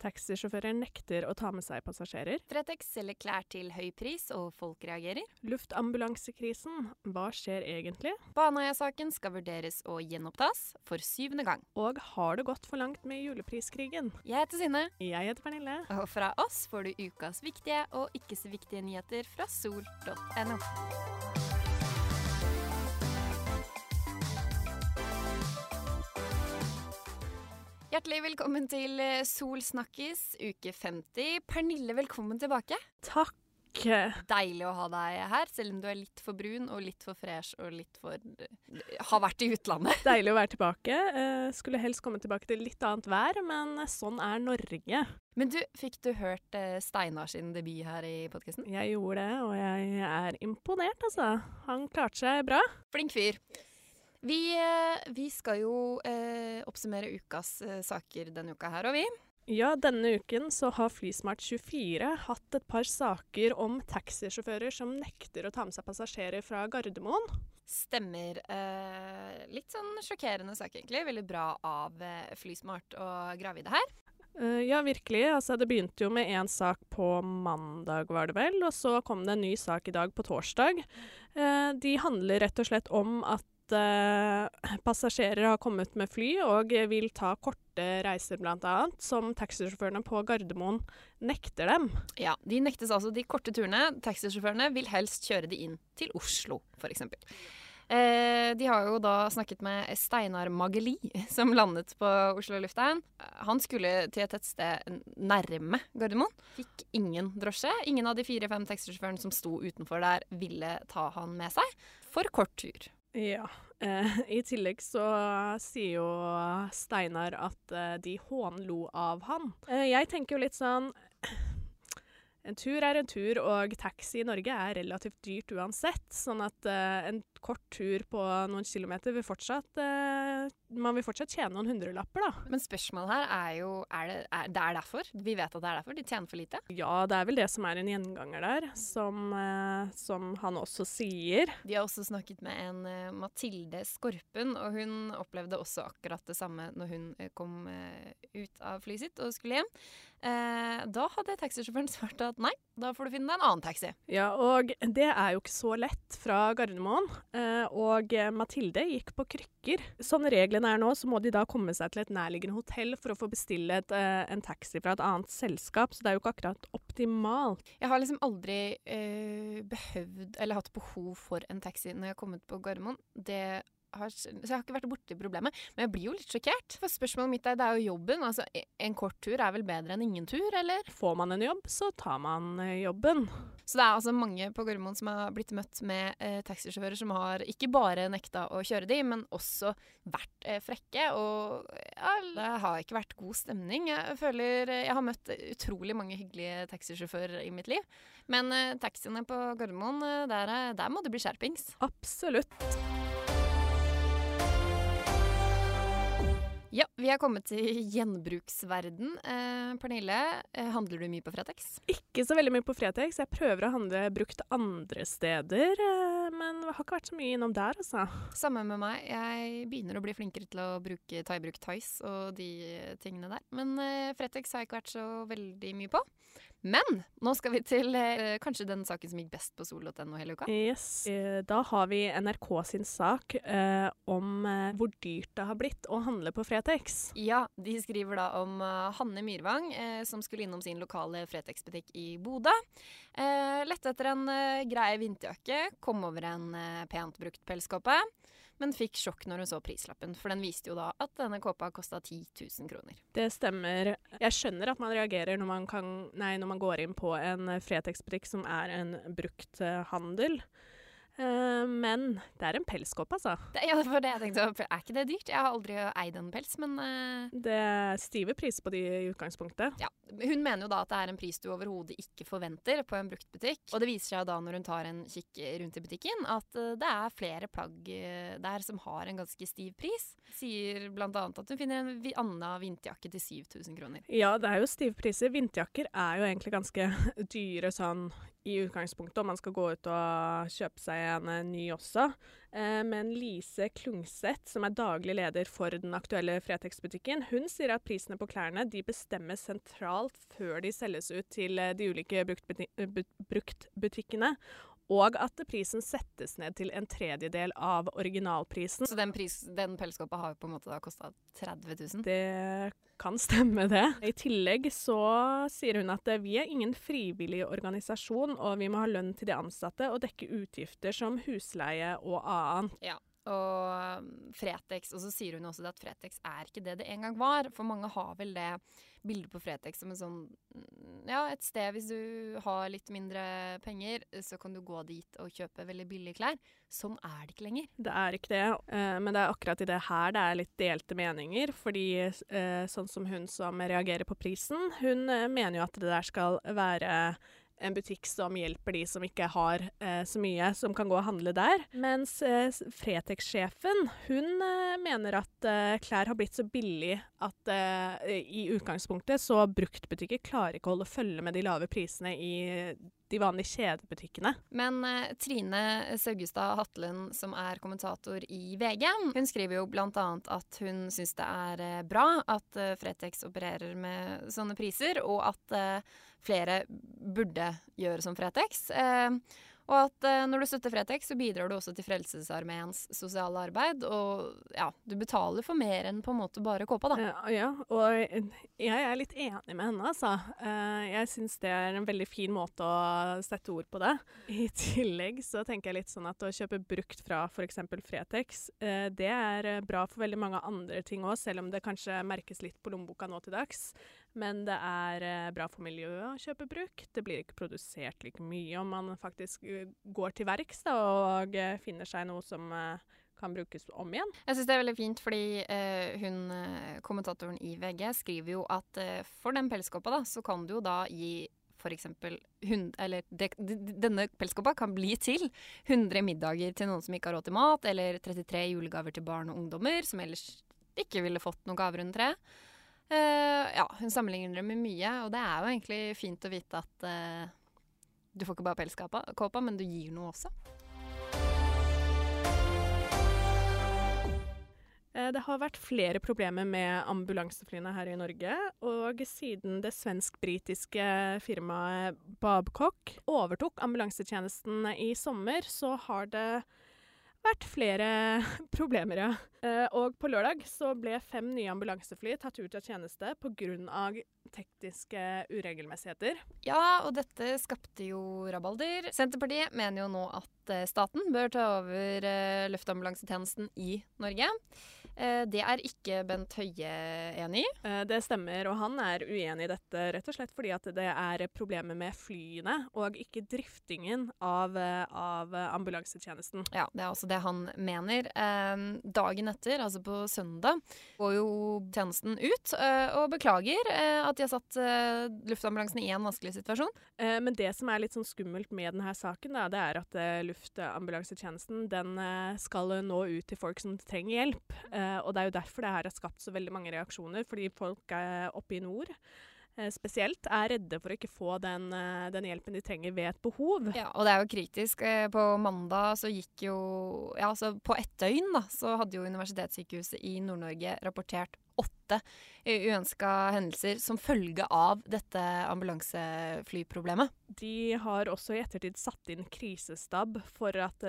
Taxisjåfører nekter å ta med seg passasjerer. Fretex selger klær til høy pris, og folk reagerer. Luftambulansekrisen. Hva skjer egentlig? Baneheia-saken skal vurderes og gjenopptas for syvende gang. Og har det gått for langt med julepriskrigen? Jeg heter Synne, Jeg heter Pernille. og fra oss får du ukas viktige og ikke så viktige nyheter fra sol.no. Hjertelig velkommen til eh, Sol snakkes, uke 50. Pernille, velkommen tilbake. Takk. Deilig å ha deg her, selv om du er litt for brun og litt for fresh og litt for Har vært i utlandet. Deilig å være tilbake. Eh, skulle helst komme tilbake til litt annet vær, men sånn er Norge. Men du, fikk du hørt eh, Steinar sin debut her i podkasten? Jeg gjorde det, og jeg er imponert, altså. Han klarte seg bra. Flink fyr. Vi, eh, vi skal jo eh, oppsummere ukas eh, saker denne uka her, og vi. Ja, denne uken så har Flysmart24 hatt et par saker om taxisjåfører som nekter å ta med seg passasjerer fra Gardermoen. Stemmer. Eh, litt sånn sjokkerende sak, egentlig. Veldig bra av eh, Flysmart å grave i det her. Eh, ja, virkelig. Altså, det begynte jo med én sak på mandag, var det vel. Og så kom det en ny sak i dag på torsdag. Eh, de handler rett og slett om at eh, passasjerer har kommet med fly og vil ta korte reiser, bl.a., som taxisjåførene på Gardermoen nekter dem. Ja, De nektes altså de korte turene. Taxisjåførene vil helst kjøre de inn til Oslo, f.eks. Eh, de har jo da snakket med Steinar Mageli, som landet på Oslo lufthavn. Han skulle til et tettsted nærme Gardermoen. Fikk ingen drosje. Ingen av de fire-fem taxisjåførene som sto utenfor der, ville ta han med seg. For kort tur. Ja. Eh, I tillegg så sier jo Steinar at eh, de hånlo av han. Eh, jeg tenker jo litt sånn En tur er en tur, og taxi i Norge er relativt dyrt uansett. Sånn at eh, en kort tur på noen kilometer vil fortsatt eh, Man vil fortsatt tjene noen hundrelapper, da. Men spørsmålet her er jo er det, er, det er derfor. Vi vet at det er derfor. De tjener for lite. Ja, det er vel det som er en gjenganger der, som, eh, som han også sier. De har også snakket med en uh, Mathilde Skorpen, og hun opplevde også akkurat det samme når hun uh, kom uh, ut av flyet sitt og skulle hjem. Eh, da hadde taxisjåføren svart at nei, da får du finne deg en annen taxi. Ja, og det er jo ikke så lett fra Gardermoen. Eh, og eh, Mathilde gikk på krykker. Sånn reglene er nå, så må de da komme seg til et nærliggende hotell for å få bestille et, eh, en taxi fra et annet selskap, så det er jo ikke akkurat optimalt. Jeg har liksom aldri eh, behøvd eller hatt behov for en taxi når jeg har kommet på Gardermoen. Det har, så jeg har ikke vært borti problemet. Men jeg blir jo litt sjokkert. For spørsmålet mitt er, det er jo jobben. Altså, en kort tur er vel bedre enn ingen tur, eller? Får man en jobb, så tar man eh, jobben. Så det er altså mange på Gardermoen som har blitt møtt med eh, taxisjåfører som har ikke bare nekta å kjøre de, men også vært eh, frekke. Og ja, det har ikke vært god stemning. Jeg føler eh, Jeg har møtt utrolig mange hyggelige taxisjåfører i mitt liv. Men eh, taxiene på Gardermoen, eh, der, er- der må det bli skjerpings. Absolutt. Ja, vi er kommet til gjenbruksverden. Eh, Pernille, eh, handler du mye på Fretex? Ikke så veldig mye på Fretex. Jeg prøver å handle brukt andre steder, eh, men har ikke vært så mye innom der, altså. Samme med meg. Jeg begynner å bli flinkere til å bruke, Thai-bruk-Thais og de tingene der. Men eh, Fretex har jeg ikke vært så veldig mye på. Men nå skal vi til eh, kanskje den saken som gikk best på sol.no hele uka. Yes. Eh, Da har vi NRK sin sak eh, om eh, hvor dyrt det har blitt å handle på Fretex. Ja, de skriver da om eh, Hanne Myrvang, eh, som skulle innom sin lokale Fretex-butikk i Bodø. Eh, lette etter en eh, grei vinterjakke, kom over en eh, pent brukt pelskåpe, men fikk sjokk når hun så prislappen, for den viste jo da at denne kåpa kosta 10 000 kroner. Det stemmer. Jeg skjønner at man reagerer når man, kan, nei, når man går inn på en eh, Fretex-butikk som er en brukthandel. Eh, men det er en pelskopp, altså. Det, ja, var det jeg tenkte. Er ikke det dyrt? Jeg har aldri eid en pels, men uh... Det er stive priser på de i utgangspunktet. ja. Hun mener jo da at det er en pris du overhodet ikke forventer på en bruktbutikk. Og det viser seg jo da når hun tar en kikk rundt i butikken, at eh, det er flere plagg der som har en ganske stiv pris. Sier annet at hun finner en annen vinterjakke til 7000 kroner. Ja, det er jo stive priser. Vinterjakker er jo egentlig ganske dyre sånn i utgangspunktet om man skal gå ut og kjøpe seg en eh, ny også. Eh, men Lise Klungseth, som er daglig leder for den aktuelle Fretex-butikken, hun sier at prisene på klærne de bestemmes sentralt før de selges ut til eh, de ulike bruktbutikkene. Og at prisen settes ned til en tredjedel av originalprisen. Så den, pris, den pelskåpa har på en måte da kosta 30 000? Det kan stemme, det. I tillegg så sier hun at vi er ingen frivillig organisasjon, og vi må ha lønn til de ansatte og dekke utgifter som husleie og annet. Ja. Og Fretex, og så sier hun også at Fretex er ikke det det en gang var. For mange har vel det bildet på Fretex som en sånn Ja, et sted hvis du har litt mindre penger, så kan du gå dit og kjøpe veldig billige klær. Sånn er det ikke lenger. Det er ikke det, eh, men det er akkurat i det her det er litt delte meninger. Fordi eh, sånn som hun som reagerer på prisen, hun eh, mener jo at det der skal være en butikk som hjelper de som ikke har eh, så mye, som kan gå og handle der. Mens eh, Fretex-sjefen hun eh, mener at eh, klær har blitt så billig at eh, i utgangspunktet så bruktbutikker klarer ikke å holde følge med de lave prisene i de vanlige kjedebutikkene. Men eh, Trine Saugestad Hatlen, som er kommentator i VG, hun skriver jo bl.a. at hun syns det er eh, bra at eh, Fretex opererer med sånne priser, og at flere burde gjøre som Fretex. Eh, og at eh, når du støtter Fretex, så bidrar du også til Frelsesarmeens sosiale arbeid. Og ja, du betaler for mer enn på en måte bare kåpa, da. Ja, og jeg er litt enig med henne, altså. Eh, jeg syns det er en veldig fin måte å sette ord på det. I tillegg så tenker jeg litt sånn at å kjøpe brukt fra f.eks. Fretex, det er bra for veldig mange andre ting òg, selv om det kanskje merkes litt på lommeboka nå til dags. Men det er eh, bra for miljøet å kjøpe brukt. Det blir ikke produsert like mye om man faktisk eh, går til verks og eh, finner seg noe som kan brukes om igjen. Jeg syns det er veldig fint, fordi eh, hun, kommentatoren i VG skriver jo at eh, for den pelskåpa, da, så kan du jo da gi f.eks. Eller de, de, denne pelskåpa kan bli til 100 middager til noen som ikke har råd til mat, eller 33 julegaver til barn og ungdommer som ellers ikke ville fått noen gaver under treet. Uh, ja, hun sammenligner det med mye, og det er jo egentlig fint å vite at uh, du får ikke bare pelskåpa, men du gir noe også. Eh, det har vært flere problemer med ambulanseflyene her i Norge. Og siden det svensk-britiske firmaet Babcock overtok ambulansetjenesten i sommer, så har det vært flere problemer, ja. Eh, og på lørdag så ble fem nye ambulansefly tatt ut av tjeneste pga. tekniske uregelmessigheter. Ja, og dette skapte jo rabalder. Senterpartiet mener jo nå at eh, staten bør ta over eh, luftambulansetjenesten i Norge. Eh, det er ikke Bent Høie enig i. Eh, det stemmer, og han er uenig i dette rett og slett fordi at det er problemer med flyene og ikke driftingen av, eh, av ambulansetjenesten. Ja, det er også det han mener. Dagen etter, altså på søndag, går jo tjenesten ut og beklager at de har satt luftambulansen i en vanskelig situasjon. Men det som er litt sånn skummelt med denne saken, det er at luftambulansetjenesten den skal nå ut til folk som trenger hjelp. Uh, og det er jo derfor det her har skapt så veldig mange reaksjoner, fordi folk uh, oppe i nord uh, spesielt er redde for å ikke få den, den, hjelpen de trenger ved et behov. Ja, og det er jo kritisk. På mandag så gikk jo Ja, altså på ett døgn da, så hadde jo Universitetssykehuset i Nord-Norge rapportert åtte uønska hendelser som følge av dette ambulanseflyproblemet. De har også i ettertid satt inn krisestab for at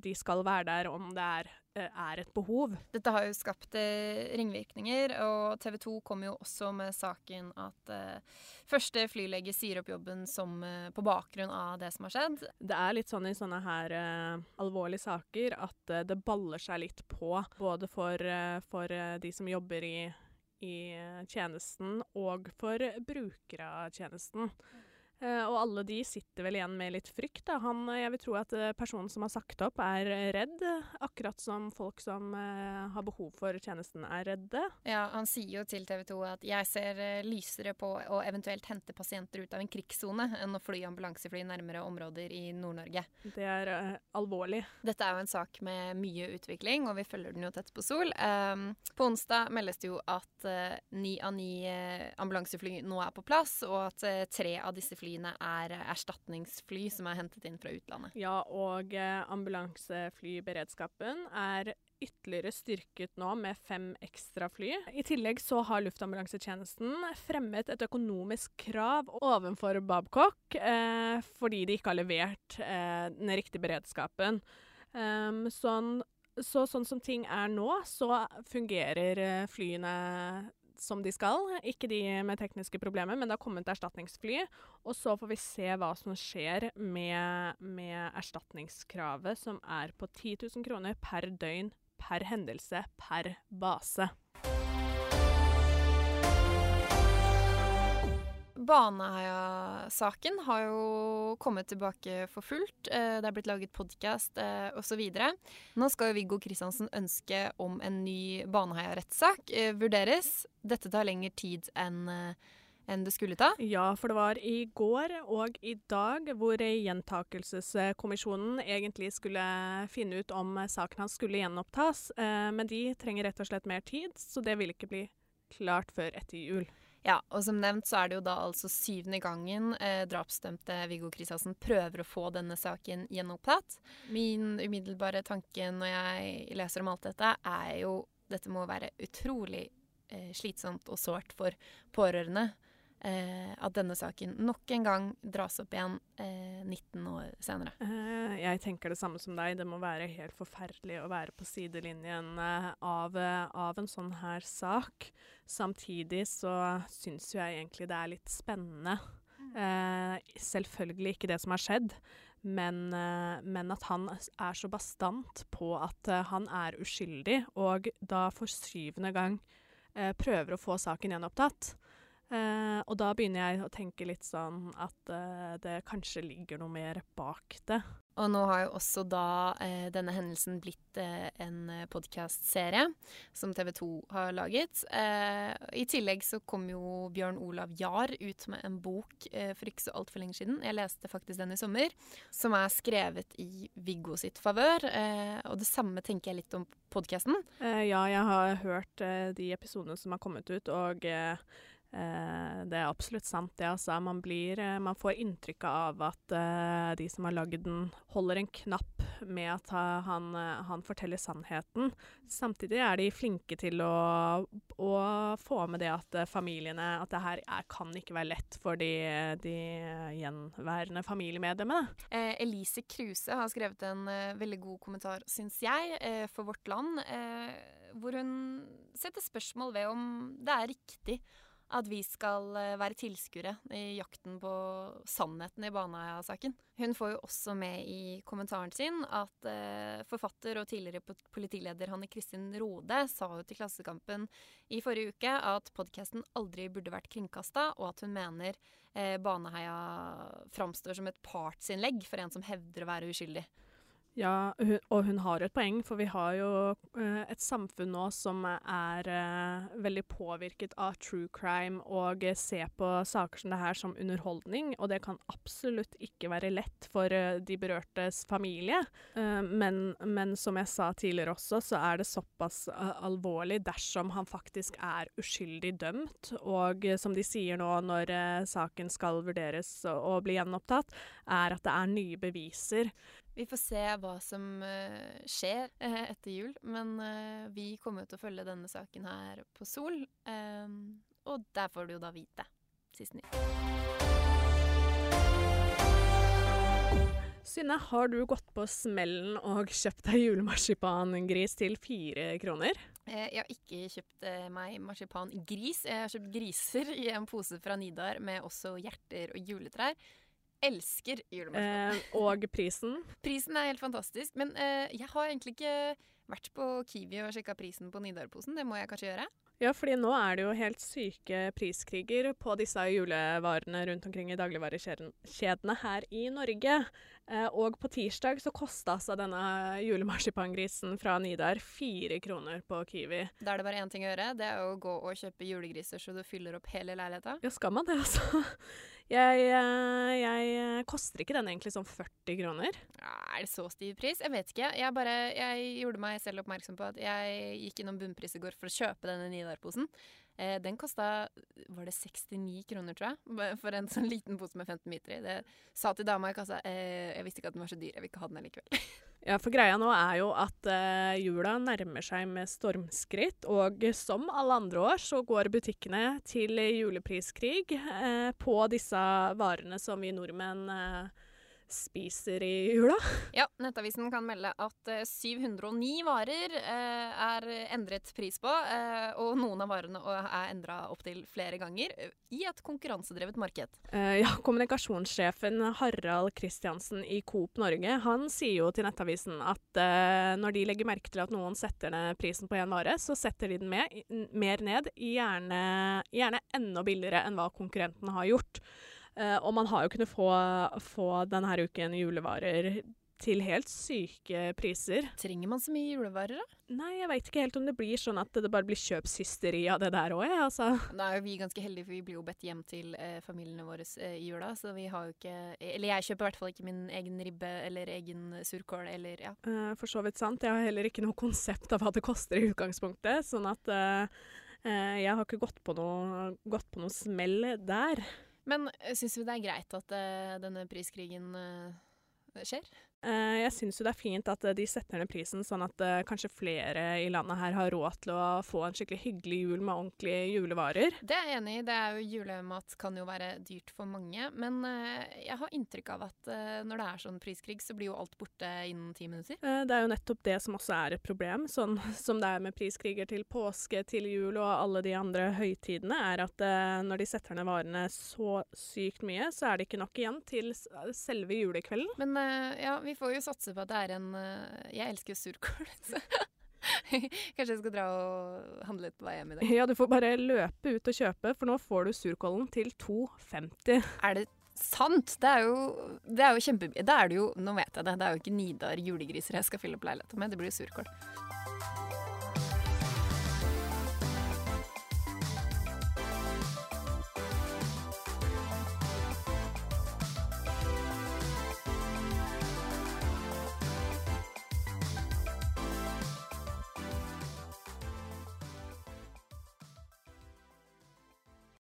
de skal være der om det er Eh, er et behov. Dette har jo skapt eh, ringvirkninger, og TV 2 kom jo også med saken at eh, første flylege sier opp jobben som, eh, på bakgrunn av det som har skjedd. Det er litt sånn i sånne her eh, alvorlige saker at eh, det baller seg litt på, både for, for de som jobber i, i tjenesten, og for brukere av tjenesten. Uh, og alle de sitter vel igjen med litt frykt. Da. Han, jeg vil tro at uh, personen som har sagt opp, er redd. Akkurat som folk som uh, har behov for tjenesten, er redde. Ja, han sier jo til TV 2 at 'jeg ser lysere på å eventuelt hente pasienter ut av en krigssone enn å fly ambulansefly nærmere områder i Nord-Norge'. Det er alvorlig. Dette er jo en sak med mye utvikling, og vi følger den jo tett på Sol. Um, på onsdag meldes det jo at ni av ni ambulansefly nå er på plass, og at tre av disse flyene flyene er erstatningsfly som er hentet inn fra utlandet. Ja, og eh, ambulanseflyberedskapen er ytterligere styrket nå med fem ekstra fly. I tillegg så har Luftambulansetjenesten fremmet et økonomisk krav overfor Babcock eh, fordi de ikke har levert eh, den riktige beredskapen. Um, sånn, så sånn som ting er nå, så fungerer eh, flyene som de skal. Ikke de med tekniske problemer, men det har kommet erstatningsfly. Og så får vi se hva som skjer med, med erstatningskravet, som er på 10 000 kroner per døgn per hendelse per base. Baneheia-saken har jo kommet tilbake for fullt. Eh, det er blitt laget podkast eh, osv. Nå skal jo Viggo Kristiansen ønske om en ny Baneheia-rettssak eh, vurderes. Dette tar lengre tid enn enn det skulle ta? Ja, for det var i går og i dag hvor Gjentakelseskommisjonen egentlig skulle finne ut om saken hans skulle gjenopptas. Men de trenger rett og slett mer tid, så det vil ikke bli klart før etter jul. Ja, og som nevnt så er det jo da altså syvende gangen eh, drapsdømte Viggo Kristiansen prøver å få denne saken gjenopptatt. Min umiddelbare tanke når jeg leser om alt dette, er jo dette må være utrolig eh, slitsomt og sårt for pårørende eh, at denne saken nok en gang dras opp igjen eh, 19 år senere. Eh, jeg tenker det samme som deg. Det må være helt forferdelig å være på sidelinjen eh, av, eh, av, en sånn her sak. Samtidig så syns jo jeg egentlig det er litt spennende. Eh, selvfølgelig ikke det som har skjedd. Men, men, at han er så bastant på at han er uskyldig, og da for syvende gang prøver å få saken gjenopptatt. Uh, og da begynner jeg å tenke litt sånn at eh, det kanskje ligger noe mer bak det. Og nå har jo også da eh, denne hendelsen blitt en podkastserie som TV 2 har laget. I tillegg så kom jo Bjørn Olav Jahr ut med en bok for ikke så altfor lenge siden. Jeg leste faktisk den i sommer. Som er skrevet i Viggo sitt favør. og det samme tenker jeg litt om podkasten. ja, jeg har hørt de episodene som har kommet ut, og Eh, det er absolutt sant, det. Altså. Man, blir, eh, man får inntrykk av at eh, de som har lagd den, holder en knapp med at han, han, forteller sannheten. Samtidig er de flinke til å, å få med det at familiene At det her er, kan ikke være lett for de, de gjenværende familiemedlemmene. Eh, Elise Kruse har skrevet en eh, veldig god kommentar, syns jeg, eh, for Vårt Land, uh, hvor hun setter spørsmål ved om det er riktig at vi skal eh, være tilskuere i jakten på sannheten i Baneheia-saken. Hun får jo også med i kommentaren sin at eh, forfatter og tidligere politileder Hanne Kristin Rode sa jo til Klassekampen i forrige uke at podkasten aldri burde vært kringkasta, og at hun mener eh, Baneheia framstår som et partsinnlegg for en som hevder å være uskyldig. Ja, og hun har et poeng, for vi har jo uh, et samfunn nå som er uh, veldig påvirket av true crime og uh, ser på saker som det her som underholdning, og det kan absolutt ikke være lett for de berørtes familie. Men, men, som jeg sa tidligere også, så er det såpass alvorlig dersom han faktisk er uskyldig dømt, og som de sier nå når saken skal vurderes og bli gjenopptatt, er at det er nye beviser. Vi får se hva som uh, skjer uh, etter jul, men uh, vi kommer til å følge denne saken her på Sol. og der får du jo da vite sist nytt. Synne, har du gått på smellen og kjøpt deg julemarsipangris til fire kroner? Jeg har ikke kjøpt meg marsipangris. Jeg har kjøpt griser i en pose fra Nidar med også hjerter og juletrær elsker julemarsipan. Eh, og prisen? prisen er helt fantastisk. Men eh, jeg har egentlig ikke vært på Kiwi og sjekka prisen på Nidar-posen. Det må jeg kanskje gjøre? Ja, fordi nå er det jo helt syke priskriger på disse julevarene rundt omkring i dagligvarekjedene her i Norge. Eh, og på tirsdag så kosta altså denne julemarsipangrisen fra Nidar fire kroner på Kiwi. Da er det bare én ting å gjøre. Det er å gå og kjøpe julegriser så du fyller opp hele leiligheta. Ja, skal man det, altså? Jeg, eh, jeg, eh, Koster ikke den egentlig sånn 40 kroner? Er det så stiv pris? Jeg vet ikke. Jeg, bare, jeg gjorde meg selv oppmerksom på at jeg gikk innom bunnpris i går for å kjøpe denne Nidar-posen. Eh, den kosta var det 69 kroner, tror jeg, for en sånn liten pose med 15 meter i. Det sa til dama i kassa eh, jeg visste ikke at den var så dyr, jeg vil ikke ha den likevel. Ja, for greia nå er jo at eh, jula nærmer seg med stormskritt, og som alle andre år så går butikkene til julepriskrig uh, på disse varene som vi nordmenn uh, spiser i jula. Ja, Nettavisen kan melde at 709 eh, varer eh, er endret pris på, eh, og noen av varene er endra opptil flere ganger i et konkurransedrevet marked. ja, Kommunikasjonssjefen Harald Kristiansen i Coop Norge han sier jo til Nettavisen at når de legger merke til at noen setter ned prisen på en vare, så setter de den med, mer ned, gjerne, gjerne enda billigere enn hva konkurrenten har gjort. Uh, og man har jo kunnet få, få denne uken julevarer til helt syke priser. Trenger man så mye julevarer, da? Nei, jeg veit ikke helt om det blir sånn at det bare blir kjøpshysteri av det der òg, jeg, altså. Nå er jo vi ganske heldige, for vi blir jo bedt hjem til eh, familiene våre eh, i jula, så vi har jo ikke Eller jeg kjøper i hvert fall ikke min egen ribbe eller egen surkål eller ja. Uh, for så vidt sant. Jeg har heller ikke noe konsept av hva det koster i utgangspunktet, sånn at uh, jeg har ikke gått på noe, gått på noe smell der. Men eh, syns vi det er greit at uh, denne priskrigen uh, skjer? Eh, jeg syns jo det er fint at eh, de setter ned prisen, sånn at uh, kanskje flere i landet her har råd til å få en skikkelig hyggelig jul med ordentlige julevarer. Det er jeg enig i. Det er jo, julemat kan jo være dyrt for mange. Men jeg har inntrykk av at når det er sånn priskrig, så blir jo alt borte innen ti minutter. det er jo nettopp det som også er et problem, sånn som det er med priskriger til påske, til jul og alle de andre høytidene, er at når de setter ned varene så sykt mye, så er det ikke nok igjen til selve julekvelden. Men ja, vi vi får jo satse på at det er en uh, Jeg elsker jo surkål, så Kanskje jeg skal dra og handle litt på vei hjem i dag. Ja, du får bare løpe ut og kjøpe, for nå får du surkålen til 2,50. Er det sant? Det er jo, det er jo kjempe... Da er det jo Nå vet jeg det, det er jo ikke Nidar julegriser jeg skal fylle opp leiligheten med, det blir jo surkål.